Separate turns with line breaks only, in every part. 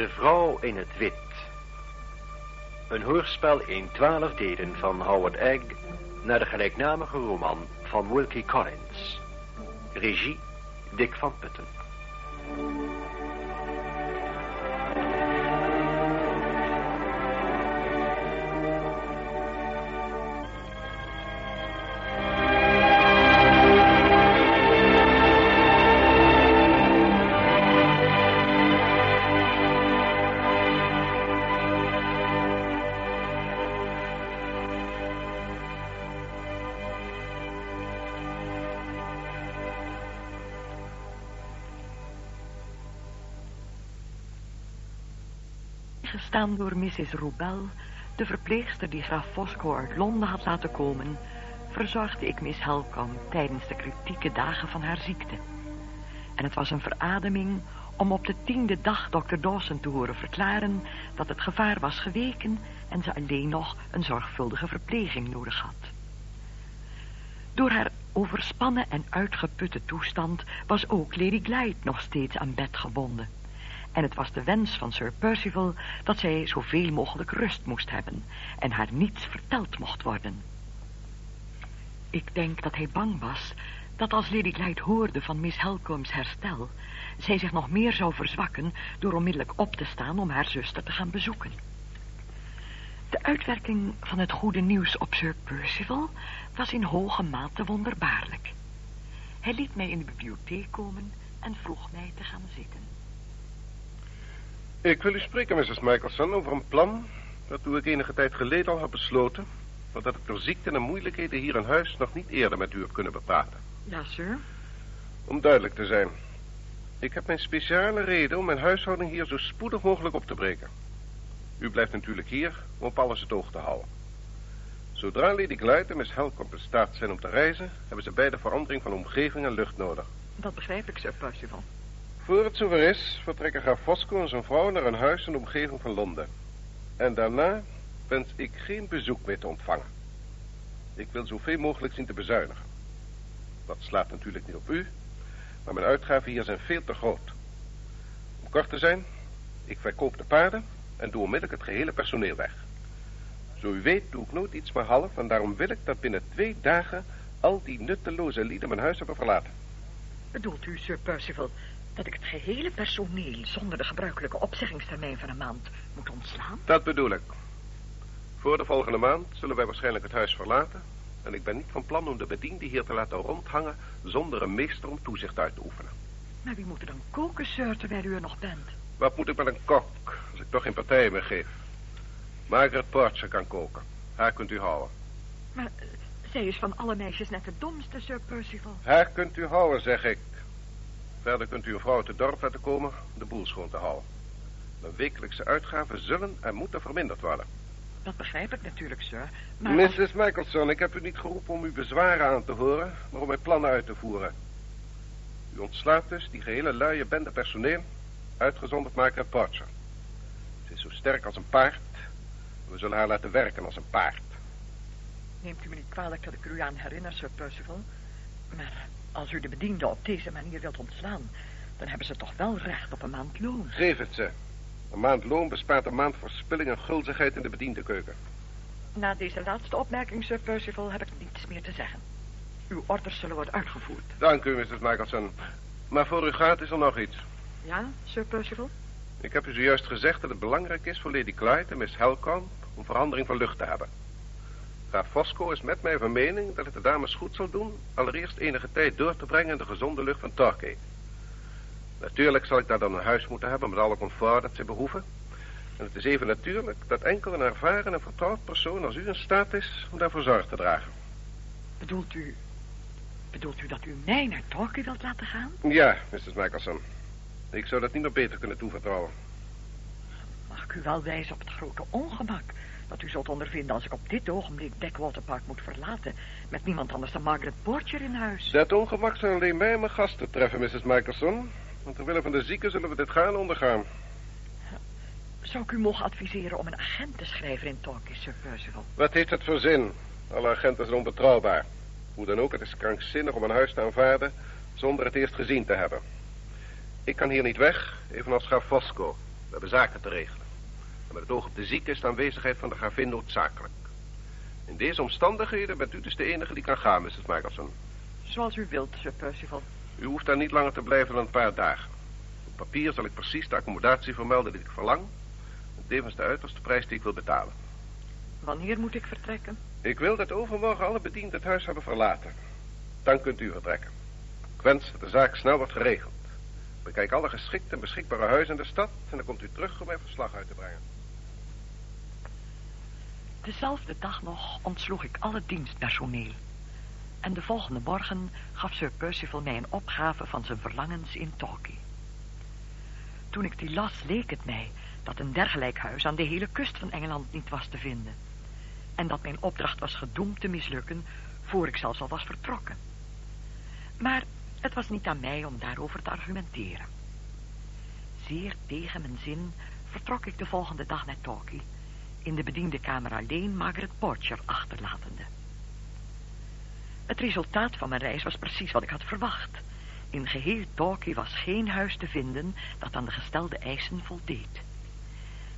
De vrouw in het wit. Een hoorspel in twaalf delen van Howard Egg naar de gelijknamige roman van Wilkie Collins. Regie Dick van Putten.
Gestaan door Mrs. Roubel, de verpleegster die graaf Fosco uit Londen had laten komen, verzorgde ik Miss Helcom tijdens de kritieke dagen van haar ziekte. En het was een verademing om op de tiende dag dokter Dawson te horen verklaren dat het gevaar was geweken en ze alleen nog een zorgvuldige verpleging nodig had. Door haar overspannen en uitgeputte toestand was ook Lady Glyde nog steeds aan bed gebonden. En het was de wens van Sir Percival dat zij zoveel mogelijk rust moest hebben en haar niets verteld mocht worden. Ik denk dat hij bang was dat als Lady Glyde hoorde van Miss Helcomb's herstel, zij zich nog meer zou verzwakken door onmiddellijk op te staan om haar zuster te gaan bezoeken. De uitwerking van het goede nieuws op Sir Percival was in hoge mate wonderbaarlijk. Hij liet mij in de bibliotheek komen en vroeg mij te gaan zitten.
Ik wil u spreken, Mrs. Michelson, over een plan dat toen ik enige tijd geleden al had besloten, maar dat ik door ziekte en moeilijkheden hier in huis nog niet eerder met u heb kunnen bepraten.
Ja, sir.
Om duidelijk te zijn. Ik heb mijn speciale reden om mijn huishouding hier zo spoedig mogelijk op te breken. U blijft natuurlijk hier om op alles het oog te houden. Zodra Lady Glyde en Miss Helcomb in staat zijn om te reizen, hebben ze beide verandering van omgeving en lucht nodig.
Dat begrijp ik, Sir Percival.
Voor het zover is, vertrekken graaf Fosco en zijn vrouw naar een huis in de omgeving van Londen. En daarna wens ik geen bezoek meer te ontvangen. Ik wil zoveel mogelijk zien te bezuinigen. Dat slaat natuurlijk niet op u, maar mijn uitgaven hier zijn veel te groot. Om kort te zijn, ik verkoop de paarden en doe onmiddellijk het gehele personeel weg. Zo u weet doe ik nooit iets maar half en daarom wil ik dat binnen twee dagen al die nutteloze lieden mijn huis hebben verlaten.
Bedoelt u, Sir Percival, dat ik het gehele personeel zonder de gebruikelijke opzeggingstermijn van een maand moet ontslaan?
Dat bedoel ik. Voor de volgende maand zullen wij waarschijnlijk het huis verlaten. En ik ben niet van plan om de bediende hier te laten rondhangen zonder een meester om toezicht uit te oefenen.
Maar wie moet er dan koken, sir, terwijl u er nog bent?
Wat moet ik met een kok, als ik toch geen partijen meer geef? Margaret Porcher kan koken. Haar kunt u houden.
Maar uh, zij is van alle meisjes net de domste, Sir Percival.
Haar kunt u houden, zeg ik. Verder kunt u uw vrouw uit het dorp laten komen om de boel schoon te houden. Mijn wekelijkse uitgaven zullen en moeten verminderd worden.
Dat begrijp ik natuurlijk, sir. Maar
Mrs. Michelson, ik heb u niet geroepen om uw bezwaren aan te horen, maar om mijn plannen uit te voeren. U ontslaat dus die gehele luie bende personeel, uitgezonderd Margaret Porcher. Ze is zo sterk als een paard. en We zullen haar laten werken als een paard.
Neemt u me niet kwalijk dat ik u aan herinner, Sir Percival. Maar als u de bediende op deze manier wilt ontslaan... dan hebben ze toch wel recht op een maand loon.
Geef het ze. Een maand loon bespaart een maand verspilling en gulzigheid in de bediendenkeuken.
Na deze laatste opmerking, Sir Percival, heb ik niets meer te zeggen. Uw orders zullen worden uitgevoerd.
Dank u, Mrs. Michelson. Maar voor u gaat is er nog iets.
Ja, Sir Percival?
Ik heb u zojuist gezegd dat het belangrijk is voor Lady Clyde en Miss Helcomb om verandering van lucht te hebben. Graaf Fosco is met mij van mening dat het de dames goed zal doen allereerst enige tijd door te brengen in de gezonde lucht van Torquay. Natuurlijk zal ik daar dan een huis moeten hebben met alle comfort dat ze behoeven. En het is even natuurlijk dat enkel een ervaren en vertrouwd persoon als u in staat is om daarvoor zorg te dragen.
Bedoelt u... Bedoelt u dat u mij naar Torquay wilt laten gaan?
Ja, Mrs. Michelson. Ik zou dat niet nog beter kunnen toevertrouwen.
Mag ik u wel wijzen op het grote ongemak... dat u zult ondervinden als ik op dit ogenblik Backwater Park moet verlaten... met niemand anders dan Margaret Porcher in huis?
Dat ongemak zal alleen mij en mijn gasten treffen, Mrs. Michelson. Want terwille van de zieken zullen we dit gaan ondergaan.
Zou ik u mogen adviseren om een agent te schrijven in Torquay, Sir Percival?
Wat heeft het voor zin? Alle agenten zijn onbetrouwbaar. Hoe dan ook, het is krankzinnig om een huis te aanvaarden zonder het eerst gezien te hebben. Ik kan hier niet weg, evenals graaf Fosco. We hebben zaken te regelen. En met het oog op de zieke is de aanwezigheid van de gravin noodzakelijk. In deze omstandigheden bent u dus de enige die kan gaan, Mrs. Michelson.
Zoals u wilt, Sir Percival.
U hoeft daar niet langer te blijven dan een paar dagen. Op papier zal ik precies de accommodatie vermelden die ik verlang. En tevens de uiterste prijs die ik wil betalen.
Wanneer moet ik vertrekken?
Ik wil dat overmorgen alle bedienden het huis hebben verlaten. Dan kunt u vertrekken. Ik wens dat de zaak snel wordt geregeld. Bekijk alle geschikte en beschikbare huizen in de stad... en dan komt u terug om mijn verslag uit te brengen.
Dezelfde dag nog ontsloeg ik alle dienstpersoneel. En de volgende morgen gaf Sir Percival mij een opgave van zijn verlangens in Torquay. Toen ik die las, leek het mij dat een dergelijk huis aan de hele kust van Engeland niet was te vinden. En dat mijn opdracht was gedoemd te mislukken, voor ik zelfs al was vertrokken. Maar het was niet aan mij om daarover te argumenteren. Zeer tegen mijn zin vertrok ik de volgende dag naar Torquay, in de bediendenkamer alleen Margaret Porcher achterlatende. Het resultaat van mijn reis was precies wat ik had verwacht. In geheel Torquay was geen huis te vinden dat aan de gestelde eisen voldeed.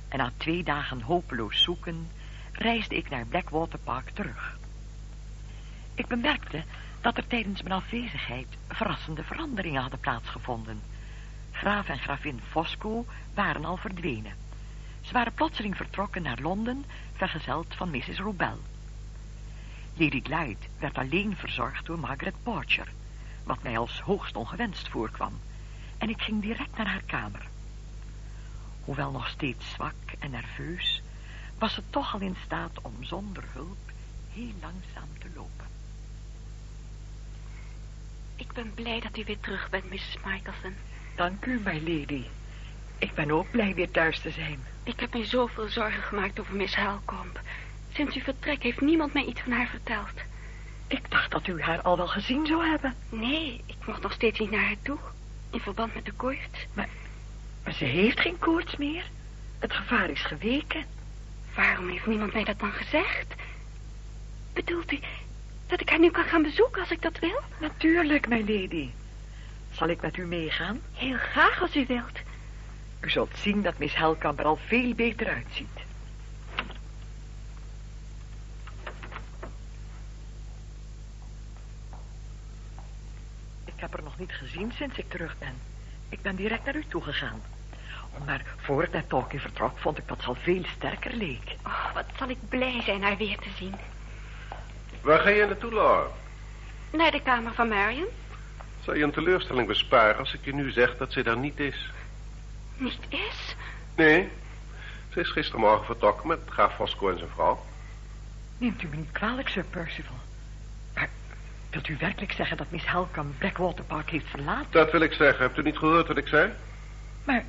En na twee dagen hopeloos zoeken, reisde ik naar Blackwater Park terug. Ik bemerkte dat er tijdens mijn afwezigheid verrassende veranderingen hadden plaatsgevonden. Graaf en gravin Fosco waren al verdwenen. Ze waren plotseling vertrokken naar Londen, vergezeld van Mrs. Robel. Lady Glyde werd alleen verzorgd door Margaret Porcher, wat mij als hoogst ongewenst voorkwam, en ik ging direct naar haar kamer. Hoewel nog steeds zwak en nerveus, was ze toch al in staat om zonder hulp heel langzaam te lopen.
Ik ben blij dat u weer terug bent, Mrs. Michelson.
Dank u, my lady. Ik ben ook blij weer thuis te zijn.
Ik heb me zoveel zorgen gemaakt over Miss Halcombe. Sinds uw vertrek heeft niemand mij iets van haar verteld.
Ik dacht dat u haar al wel gezien zou hebben.
Nee, ik mocht nog steeds niet naar haar toe. In verband met de koorts.
Maar, maar ze heeft geen koorts meer. Het gevaar is geweken.
Waarom heeft niemand mij dat dan gezegd? Bedoelt u dat ik haar nu kan gaan bezoeken als ik dat wil?
Natuurlijk, mijn lady. Zal ik met u meegaan?
Heel graag als u wilt.
U zult zien dat Miss Helkamp er al veel beter uitziet. Ik heb haar nog niet gezien sinds ik terug ben. Ik ben direct naar u toegegaan. Maar voor ik naar Tolkien vertrok, vond ik dat ze al veel sterker leek.
Oh, wat zal ik blij zijn haar weer te zien.
Waar ga je naartoe, Laura?
Naar de kamer van Marion?
Zal je een teleurstelling besparen als ik je nu zeg dat ze daar niet is?
Niet is?
Nee. Ze is gistermorgen vertrokken met graaf Fosco en zijn vrouw.
Neemt u me niet kwalijk, Sir Percival. Maar wilt u werkelijk zeggen dat Miss Helcom Blackwater Park heeft verlaten?
Dat wil ik zeggen. Hebt u niet gehoord wat ik zei?
Maar,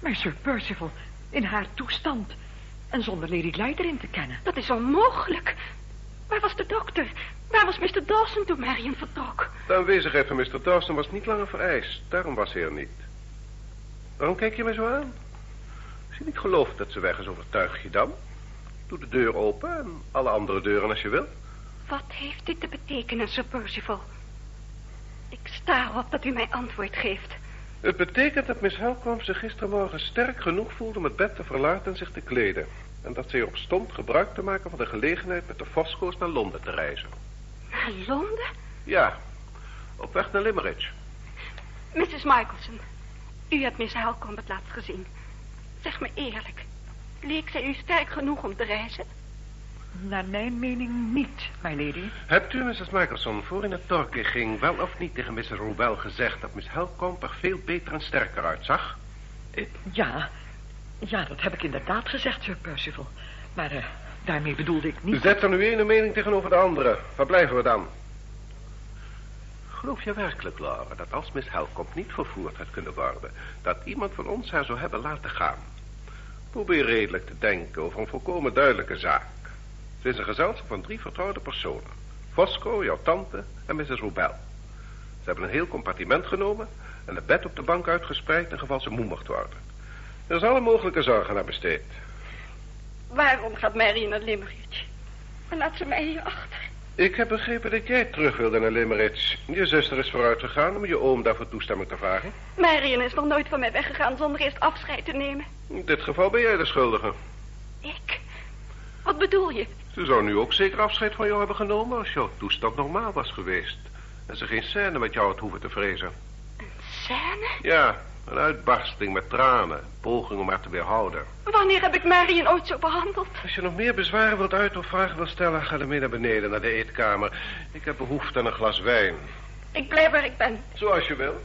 maar Sir Percival, in haar toestand... en zonder Lady Glyde erin te kennen.
Dat is onmogelijk. Waar was de dokter? Waar was Mr. Dawson toen Marion vertrok?
De aanwezigheid van Mr. Dawson was niet langer vereist. Daarom was hij er niet. Waarom kijk je mij zo aan? Als je niet gelooft dat ze weg is, overtuig je dan. Doe de deur open en alle andere deuren als je wil.
Wat heeft dit te betekenen, Sir Percival? Ik sta erop dat u mij antwoord geeft.
Het betekent dat Miss Helcom zich gistermorgen sterk genoeg voelde om het bed te verlaten en zich te kleden. En dat zij erop stond gebruik te maken van de gelegenheid met de Fosco's naar Londen te reizen.
Naar Londen?
Ja, op weg naar Limerick.
Mrs. Michelson, u hebt Miss Halcombe het laatst gezien. Zeg me eerlijk, leek zij u sterk genoeg om te reizen?
Naar mijn mening niet, my lady.
Hebt u, Mrs. Michelson, voor in het Torquay ging... wel of niet tegen Mrs. Robel gezegd dat Miss Helcombe er veel beter en sterker uitzag?
Uh, ja, ja, dat heb ik inderdaad gezegd, Sir Percival. Maar uh, daarmee bedoelde ik niet...
Zet er nu ene mening tegenover de andere. Waar blijven we dan? Geloof je werkelijk, Laura, dat als Miss Helcombe niet vervoerd had kunnen worden... dat iemand van ons haar zou hebben laten gaan? Probeer redelijk te denken over een volkomen duidelijke zaak. Ze is een gezelschap van drie vertrouwde personen. Fosco, jouw tante en Mrs. Robel. Ze hebben een heel compartiment genomen... en het bed op de bank uitgespreid in geval ze moe mocht worden. Er is alle mogelijke zorgen naar besteed.
Waarom gaat Mary naar Limerick? En laat ze mij hier achter.
Ik heb begrepen dat jij terug wilde naar Limerick. Je zuster is vooruit gegaan om je oom daarvoor toestemming te vragen.
Marion is nog nooit van mij weggegaan zonder eerst afscheid te nemen.
In dit geval ben jij de schuldige.
Ik? Wat bedoel je?
Ze zou nu ook zeker afscheid van jou hebben genomen als jouw toestand normaal was geweest. En ze geen scène met jou had hoeven te vrezen.
Een scène?
Ja, een uitbarsting met tranen. Poging om haar te weerhouden.
Wanneer heb ik Marion ooit zo behandeld?
Als je nog meer bezwaren wilt uit of vragen wilt stellen... ga dan mee naar beneden, naar de eetkamer. Ik heb behoefte aan een glas wijn.
Ik blijf waar ik ben.
Zoals je wil.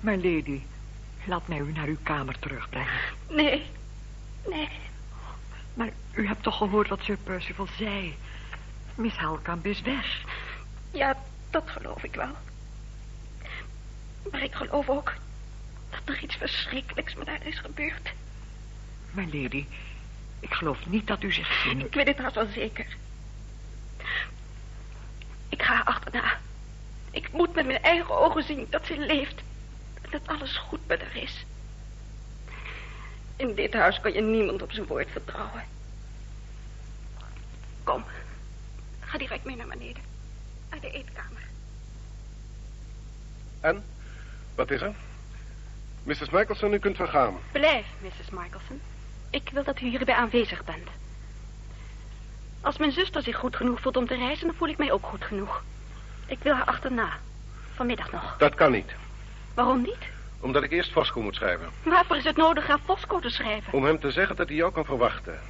My lady, laat mij u naar uw kamer terugbrengen.
Nee, nee.
Maar u hebt toch gehoord wat Sir Percival zei? Miss Helkamp is weg.
Ja, dat geloof ik wel. Maar ik geloof ook dat er iets verschrikkelijks met haar is gebeurd.
My lady, ik geloof niet dat u zich geen...
Ik weet het haast wel zeker. Ik ga haar achterna. Ik moet met mijn eigen ogen zien dat ze leeft. En dat alles goed met haar is. In dit huis kan je niemand op zijn woord vertrouwen. Kom, ga direct mee naar beneden. Naar de eetkamer.
En? Wat is er? Mrs. Michelson, u kunt vergaan.
Blijf, Mrs. Michelson. Ik wil dat u hierbij aanwezig bent. Als mijn zuster zich goed genoeg voelt om te reizen, dan voel ik mij ook goed genoeg. Ik wil haar achterna. Vanmiddag nog.
Dat kan niet.
Waarom niet?
Omdat ik eerst Fosco moet schrijven.
Waarvoor is het nodig haar Fosco te schrijven?
Om hem te zeggen dat hij jou kan verwachten.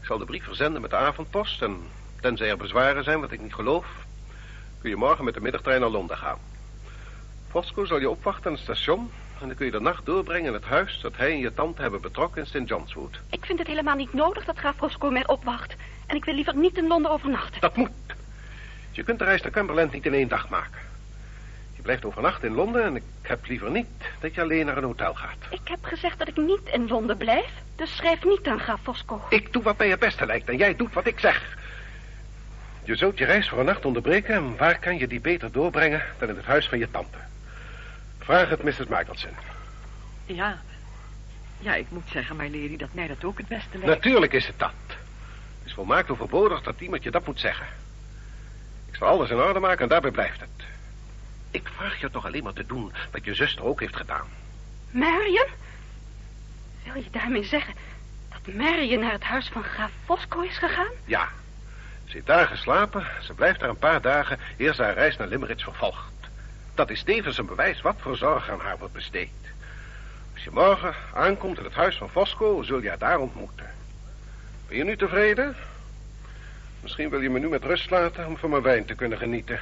Ik zal de brief verzenden met de avondpost en tenzij er bezwaren zijn, wat ik niet geloof, kun je morgen met de middagtrein naar Londen gaan. Fosco zal je opwachten aan het station en dan kun je de nacht doorbrengen in het huis dat hij en je tante hebben betrokken in St. John's Wood.
Ik vind het helemaal niet nodig dat graaf Fosco mij opwacht. En ik wil liever niet in Londen overnachten.
Dat moet. Je kunt de reis naar Cumberland niet in één dag maken. Je blijft overnachten in Londen en ik heb liever niet dat je alleen naar een hotel gaat.
Ik heb gezegd dat ik niet in Londen blijf. Dus schrijf niet aan graaf Fosco.
Ik doe wat mij het beste lijkt en jij doet wat ik zeg. Je zult je reis voor een nacht onderbreken en waar kan je die beter doorbrengen dan in het huis van je tante? Vraag het Mrs. Michelson.
Ja. Ja, ik moet zeggen, my lady, dat mij dat ook het beste lijkt.
Natuurlijk is het dat. Het is volmaakt overbodig dat iemand je dat moet zeggen. Ik zal alles in orde maken en daarbij blijft het. Ik vraag je toch alleen maar te doen wat je zuster ook heeft gedaan.
Marion? Wil je daarmee zeggen dat Marion naar het huis van graaf Fosco is gegaan?
Ja. Ze heeft daar geslapen. Ze blijft daar een paar dagen eer ze haar reis naar Limerick vervolgt. Dat is tevens een bewijs wat voor zorg aan haar wordt besteed. Als je morgen aankomt in het huis van Fosco, zul je haar daar ontmoeten. Ben je nu tevreden? Misschien wil je me nu met rust laten om van mijn wijn te kunnen genieten.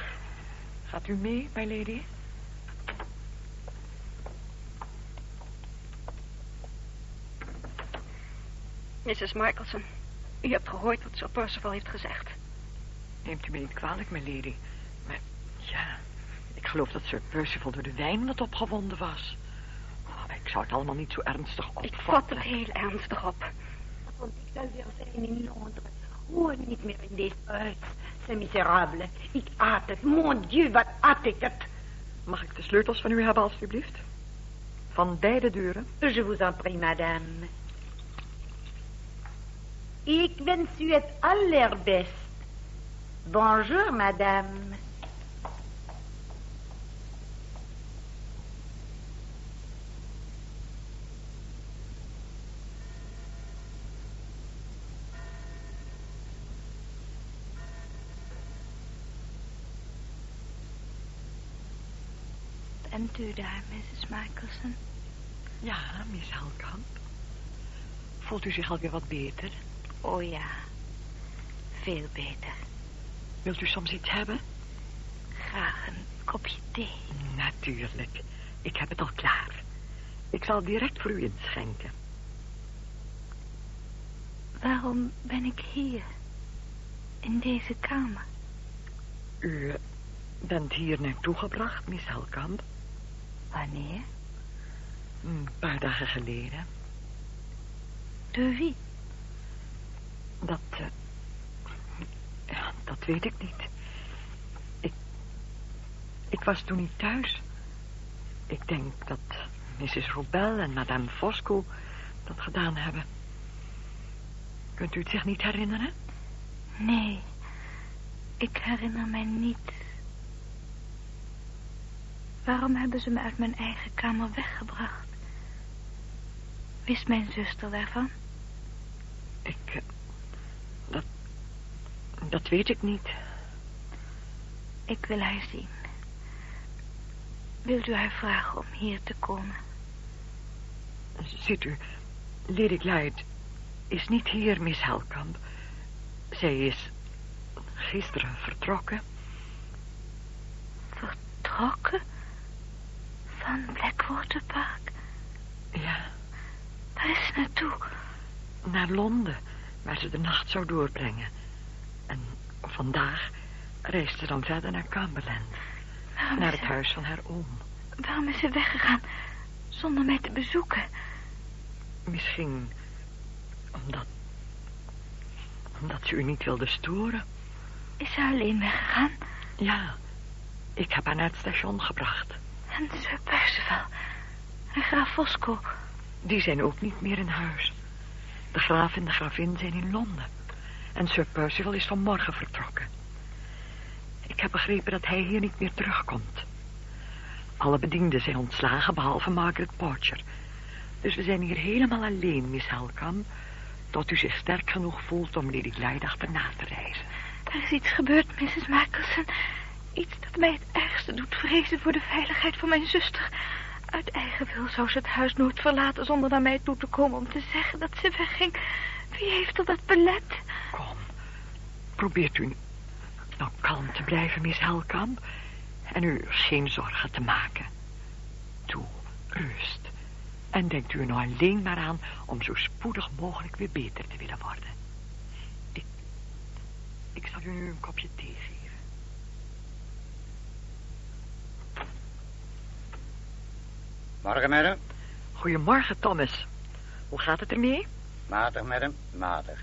Gaat u mee, my lady?
Mrs. Michelson, u hebt gehoord wat Sir Percival heeft gezegd.
Neemt u me niet kwalijk, my lady. Maar ja, ik geloof dat Sir Percival door de wijn wat opgewonden was. Oh, ik zou het allemaal niet zo ernstig opvatten.
Ik vat het heel ernstig op.
Want ik zal weer zijn in Londen. Hoor niet meer in deze huis. C'est miserable. Ik haat het. Mon Dieu, wat haat ik het.
Mag ik de sleutels van u hebben, alstublieft? Van beide deuren?
Je vous en prie, madame. Ik wens u het allerbest. Bonjour, madame.
Bent u daar, Mrs. Michelson?
Ja, Miss Helkamp. Voelt u zich alweer wat beter?
Oh ja, veel beter.
Wilt u soms iets hebben?
Graag een kopje thee.
Natuurlijk. Ik heb het al klaar. Ik zal direct voor u inschenken.
Waarom ben ik hier? In deze kamer?
U eh, bent hier naartoe gebracht, Miss Helkamp.
Wanneer?
Een paar dagen geleden.
Door wie?
Dat, eh, ja, dat weet ik niet. Ik, ik was toen niet thuis. Ik denk dat Mrs. Robel en Madame Fosco dat gedaan hebben. Kunt u het zich niet herinneren?
Nee, ik herinner mij niet. Waarom hebben ze me uit mijn eigen kamer weggebracht? Wist mijn zuster daarvan?
Ik... eh, Dat... Dat weet ik niet.
Ik wil haar zien. Wilt u haar vragen om hier te komen?
Ziet u, Lady Glyde is niet hier, Miss Helkamp. Zij is gisteren vertrokken.
Vertrokken? Van Blackwater Park?
Ja,
Waar is ze naartoe?
naar Londen, waar ze de nacht zou doorbrengen. En vandaag reist ze dan verder naar Cumberland,
Waarom
naar het
ze,
huis van haar oom.
waarom is ze weggegaan zonder mij te bezoeken?
Misschien omdat... omdat ze u niet wilde storen.
Is ze alleen weggegaan?
Ja, ik heb haar naar het station gebracht.
En Sir Percival en graaf Fosco.
Die zijn ook niet meer in huis. De graaf en de gravin zijn in Londen. En Sir Percival is vanmorgen vertrokken. Ik heb begrepen dat hij hier niet meer terugkomt. Alle bedienden zijn ontslagen, behalve Margaret Porcher. Dus we zijn hier helemaal alleen, Miss Helkamp... tot u zich sterk genoeg voelt om Lady Glyde achterna te reizen.
Er is iets gebeurd, Mrs. Michelson. Iets dat mij het ergste doet vrezen voor de veiligheid van mijn zuster. Uit eigen wil zou ze het huis nooit verlaten zonder naar mij toe te komen om te zeggen dat ze wegging. Wie heeft er dat belet?
Kom, probeert u nou kalm te blijven, Miss Helkamp... en u geen zorgen te maken. Toe, rust. En denkt u er nou alleen maar aan om zo spoedig mogelijk weer beter te willen worden. Ik, ik zal u nu een kopje thee geven.
Morgen, madam.
Goedemorgen, Thomas. Hoe gaat het ermee?
Matig, madam. Matig.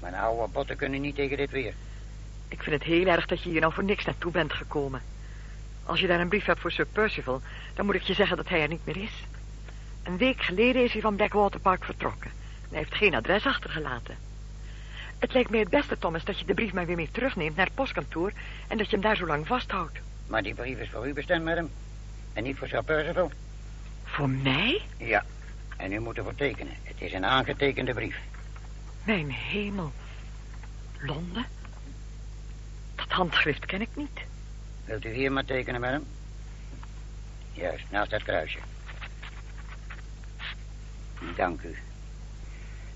Mijn oude botten kunnen niet tegen dit weer.
Ik vind het heel erg dat je hier nou voor niks naartoe bent gekomen. Als je daar een brief hebt voor Sir Percival, dan moet ik je zeggen dat hij er niet meer is. Een week geleden is hij van Blackwater Park vertrokken. Hij heeft geen adres achtergelaten. Het lijkt mij het beste, Thomas, dat je de brief maar weer mee terugneemt naar het postkantoor... en dat je hem daar zo lang vasthoudt.
Maar die brief is voor u bestemd, madam. En niet voor Sir Percival.
Voor mij?
Ja. En u moet ervoor tekenen. Het is een aangetekende brief.
Mijn hemel. Londen? Dat handschrift ken ik niet.
Wilt u hier maar tekenen, madam? Juist, naast dat kruisje. Dank u.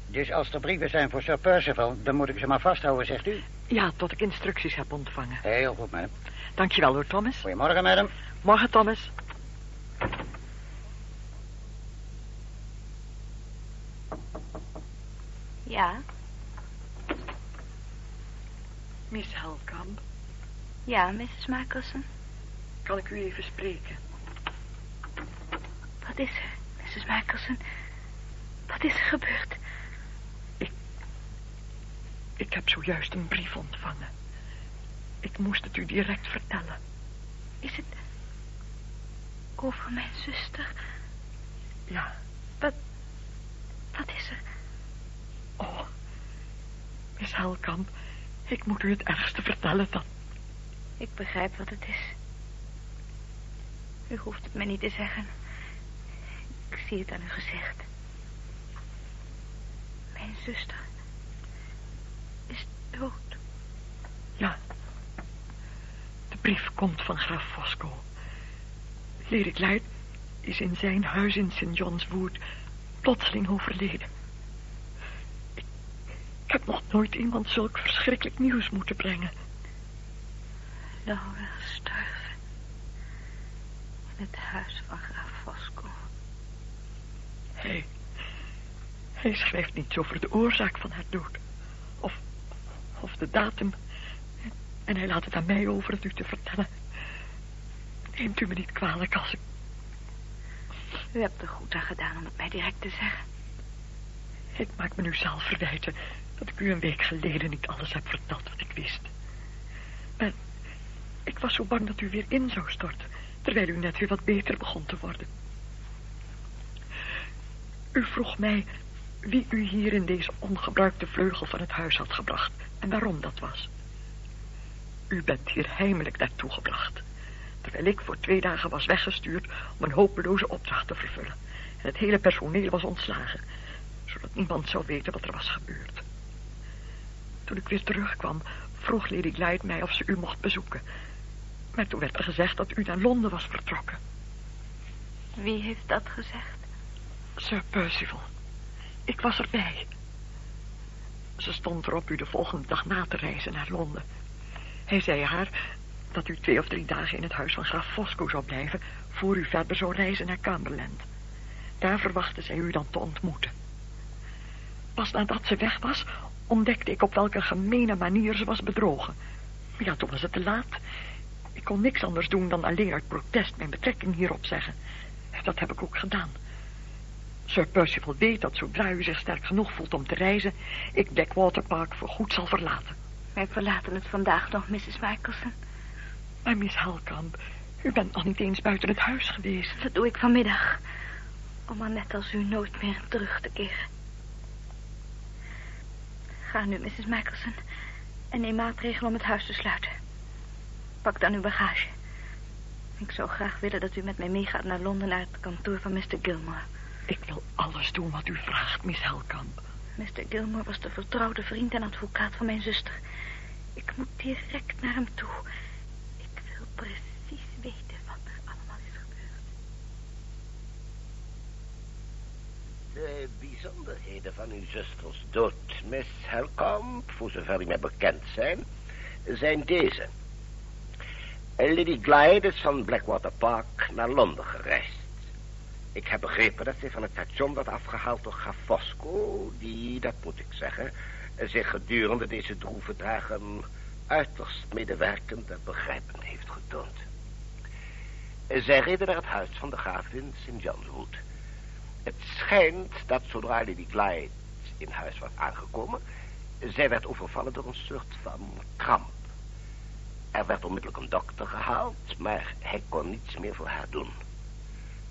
Dus als er brieven zijn voor Sir Percival, dan moet ik ze maar vasthouden, zegt u?
Ja, tot ik instructies heb ontvangen.
Heel goed, madam.
Dankjewel hoor, Thomas.
Goedemorgen, madam.
Morgen, Thomas.
Ja,
Miss Helkamp,
ja, Mrs. Michelson.
kan ik u even spreken?
Wat is er, Mrs. Michelson? Wat is er gebeurd?
Ik heb zojuist een brief ontvangen. Ik moest het u direct vertellen.
Is het over mijn zuster?
Ja.
Wat, wat is er?
Miss Helkamp, ik moet u het ergste vertellen dat...
Ik begrijp wat het is. U hoeft het mij niet te zeggen. Ik zie het aan uw gezicht. Mijn zuster is dood.
Ja. De brief komt van graaf Fosco. Lady Glyde is in zijn huis in St. John's Wood plotseling overleden. Ik, heb nog nooit iemand zulk verschrikkelijk nieuws moeten brengen.
Laura gestorven. In het huis van graaf Fosco.
Hij, hij schrijft niets over de oorzaak van haar dood. Of, of de datum. En hij laat het aan mij over het u te vertellen. Neemt u me niet kwalijk als ik...
U hebt er goed aan gedaan om het mij direct te zeggen.
Ik maak me nu zelf verwijten dat ik u een week geleden niet alles heb verteld wat ik wist. Maar ik was zo bang dat u weer in zou storten, terwijl u net weer wat beter begon te worden. U vroeg mij wie u hier in deze ongebruikte vleugel van het huis had gebracht en waarom dat was. U bent hier heimelijk naartoe gebracht, terwijl ik voor twee dagen was weggestuurd om een hopeloze opdracht te vervullen. En het hele personeel was ontslagen, zodat niemand zou weten wat er was gebeurd. Toen ik weer terugkwam, vroeg Lady Glyde mij of ze u mocht bezoeken. Maar toen werd er gezegd dat u naar Londen was vertrokken.
Wie heeft dat gezegd?
Sir Percival. Ik was erbij. Ze stond erop u de volgende dag na te reizen naar Londen. Hij zei haar dat u twee of drie dagen in het huis van graaf Fosco zou blijven... voor u verder zou reizen naar Cumberland. Daar verwachtte zij u dan te ontmoeten. Pas nadat ze weg was, ontdekte ik op welke gemene manier ze was bedrogen. Ja, toen was het te laat. Ik kon niks anders doen dan alleen uit protest mijn betrekking hierop zeggen. Dat heb ik ook gedaan. Sir Percival weet dat zodra u zich sterk genoeg voelt om te reizen... ik Blackwater Park voorgoed zal verlaten.
Wij verlaten het vandaag nog, Mrs. Michelson.
Maar Miss Helkamp, u bent nog niet eens buiten het huis geweest.
Dat doe ik vanmiddag. Om maar net als u nooit meer terug te keren. Ga nu, Mrs. Michelson. En neem maatregelen om het huis te sluiten. Pak dan uw bagage. Ik zou graag willen dat u met mij meegaat naar Londen... naar het kantoor van Mr. Gilmore.
Ik wil alles doen wat u vraagt, Miss Helkamp.
Mr. Gilmore was de vertrouwde vriend en advocaat van mijn zuster. Ik moet direct naar hem toe. Ik wil precies weten wat er allemaal is gebeurd.
De bijzonderheden van uw zusters dood, Miss Helkamp, voor zover die mij bekend zijn, zijn deze. Lady Glyde is van Blackwater Park naar Londen gereisd. Ik heb begrepen dat ze van het station werd afgehaald door Graf Fosco... die, dat moet ik zeggen, zich gedurende deze droeve dagen... uiterst medewerkend en begrijpend heeft getoond. Zij reden naar het huis van de graaf in St. John's Wood. Het schijnt dat zodra Lady Glyde in huis was aangekomen... zij werd overvallen door een soort van kramp. Er werd onmiddellijk een dokter gehaald, maar hij kon niets meer voor haar doen...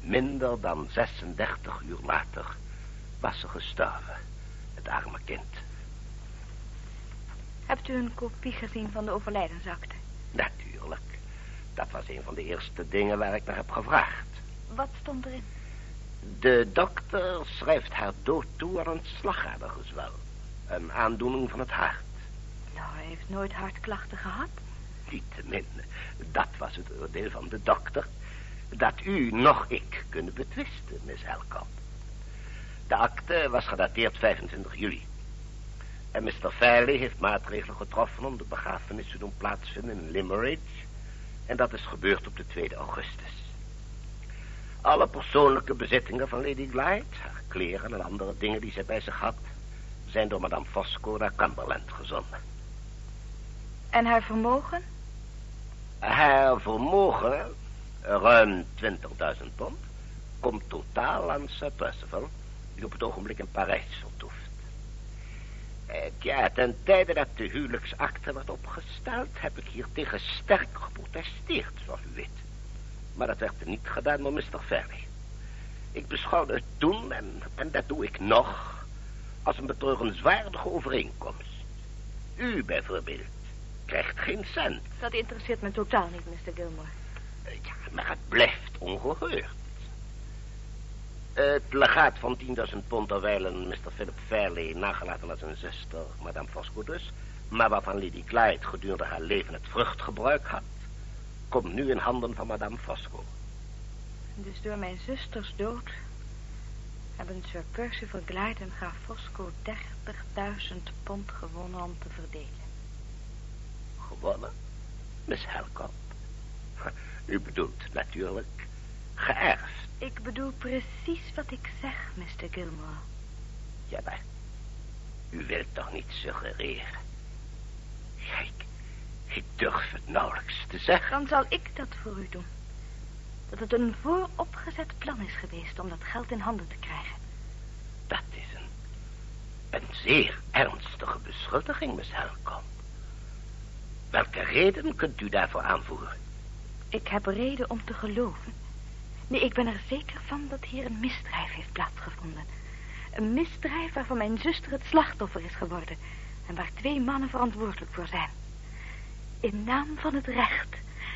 Minder dan 36 uur later was ze gestorven. Het arme kind.
Hebt u een kopie gezien van de overlijdensakte?
Natuurlijk. Dat was een van de eerste dingen waar ik naar heb gevraagd.
Wat stond erin?
De dokter schrijft haar dood toe aan een slagadergezwel. Een aandoening van het hart.
Nou, hij heeft nooit hartklachten gehad.
Niettemin, dat was het oordeel van de dokter dat u nog ik kunnen betwisten, Miss Helkamp. De akte was gedateerd 25 juli. En Mr. Fairley heeft maatregelen getroffen om de begrafenis te doen plaatsvinden in Limerick. En dat is gebeurd op de 2 augustus. Alle persoonlijke bezittingen van Lady Glyde, haar kleren en andere dingen die zij bij zich had, zijn door Madame Fosco naar Cumberland gezonden.
En haar vermogen?
Haar vermogen ruim 20.000 pond, komt totaal aan Sir Percival, die op het ogenblik in Parijs vertoeft. Eh, ja, ten tijde dat de huwelijksakte werd opgesteld, heb ik hier tegen sterk geprotesteerd, zoals u weet. Maar dat werd niet gedaan door Mr. Fairley. Ik beschouwde het toen, en, en dat doe ik nog, als een betreurenswaardige overeenkomst. U bijvoorbeeld krijgt geen cent.
Dat interesseert me totaal niet, Mr. Gilmore.
Ja, maar het blijft ongehoord. Het legaat van 10.000 pond terwijl Mr. Philip Fairley nagelaten als zijn zuster, Madame Fosco dus, maar waarvan Lady Clyde gedurende haar leven het vruchtgebruik had, komt nu in handen van Madame Fosco.
Dus door mijn zusters dood hebben Sir Percival Glyde en graaf Fosco 30.000 pond gewonnen om te verdelen.
Gewonnen? Miss Helcott? U bedoelt natuurlijk geërfd.
Ik bedoel precies wat ik zeg, Mr. Gilmore.
Ja, maar u wilt toch niet suggereren? Kijk, ik durf het nauwelijks te zeggen.
Dan zal ik dat voor u doen. Dat het een vooropgezet plan is geweest om dat geld in handen te krijgen.
Dat is een, een zeer ernstige beschuldiging, Miss Helcom. Welke reden kunt u daarvoor aanvoeren?
Ik heb reden om te geloven. Nee, ik ben er zeker van dat hier een misdrijf heeft plaatsgevonden. Een misdrijf waarvan mijn zuster het slachtoffer is geworden. En waar twee mannen verantwoordelijk voor zijn. In naam van het recht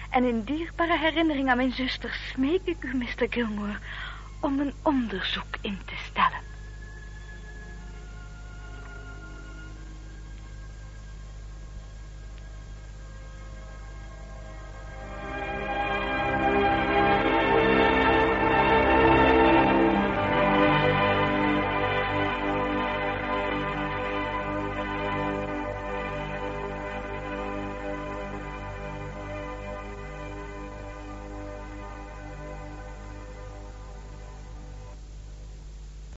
en in dierbare herinnering aan mijn zuster smeek ik u, Mr. Gilmore, om een onderzoek in te stellen.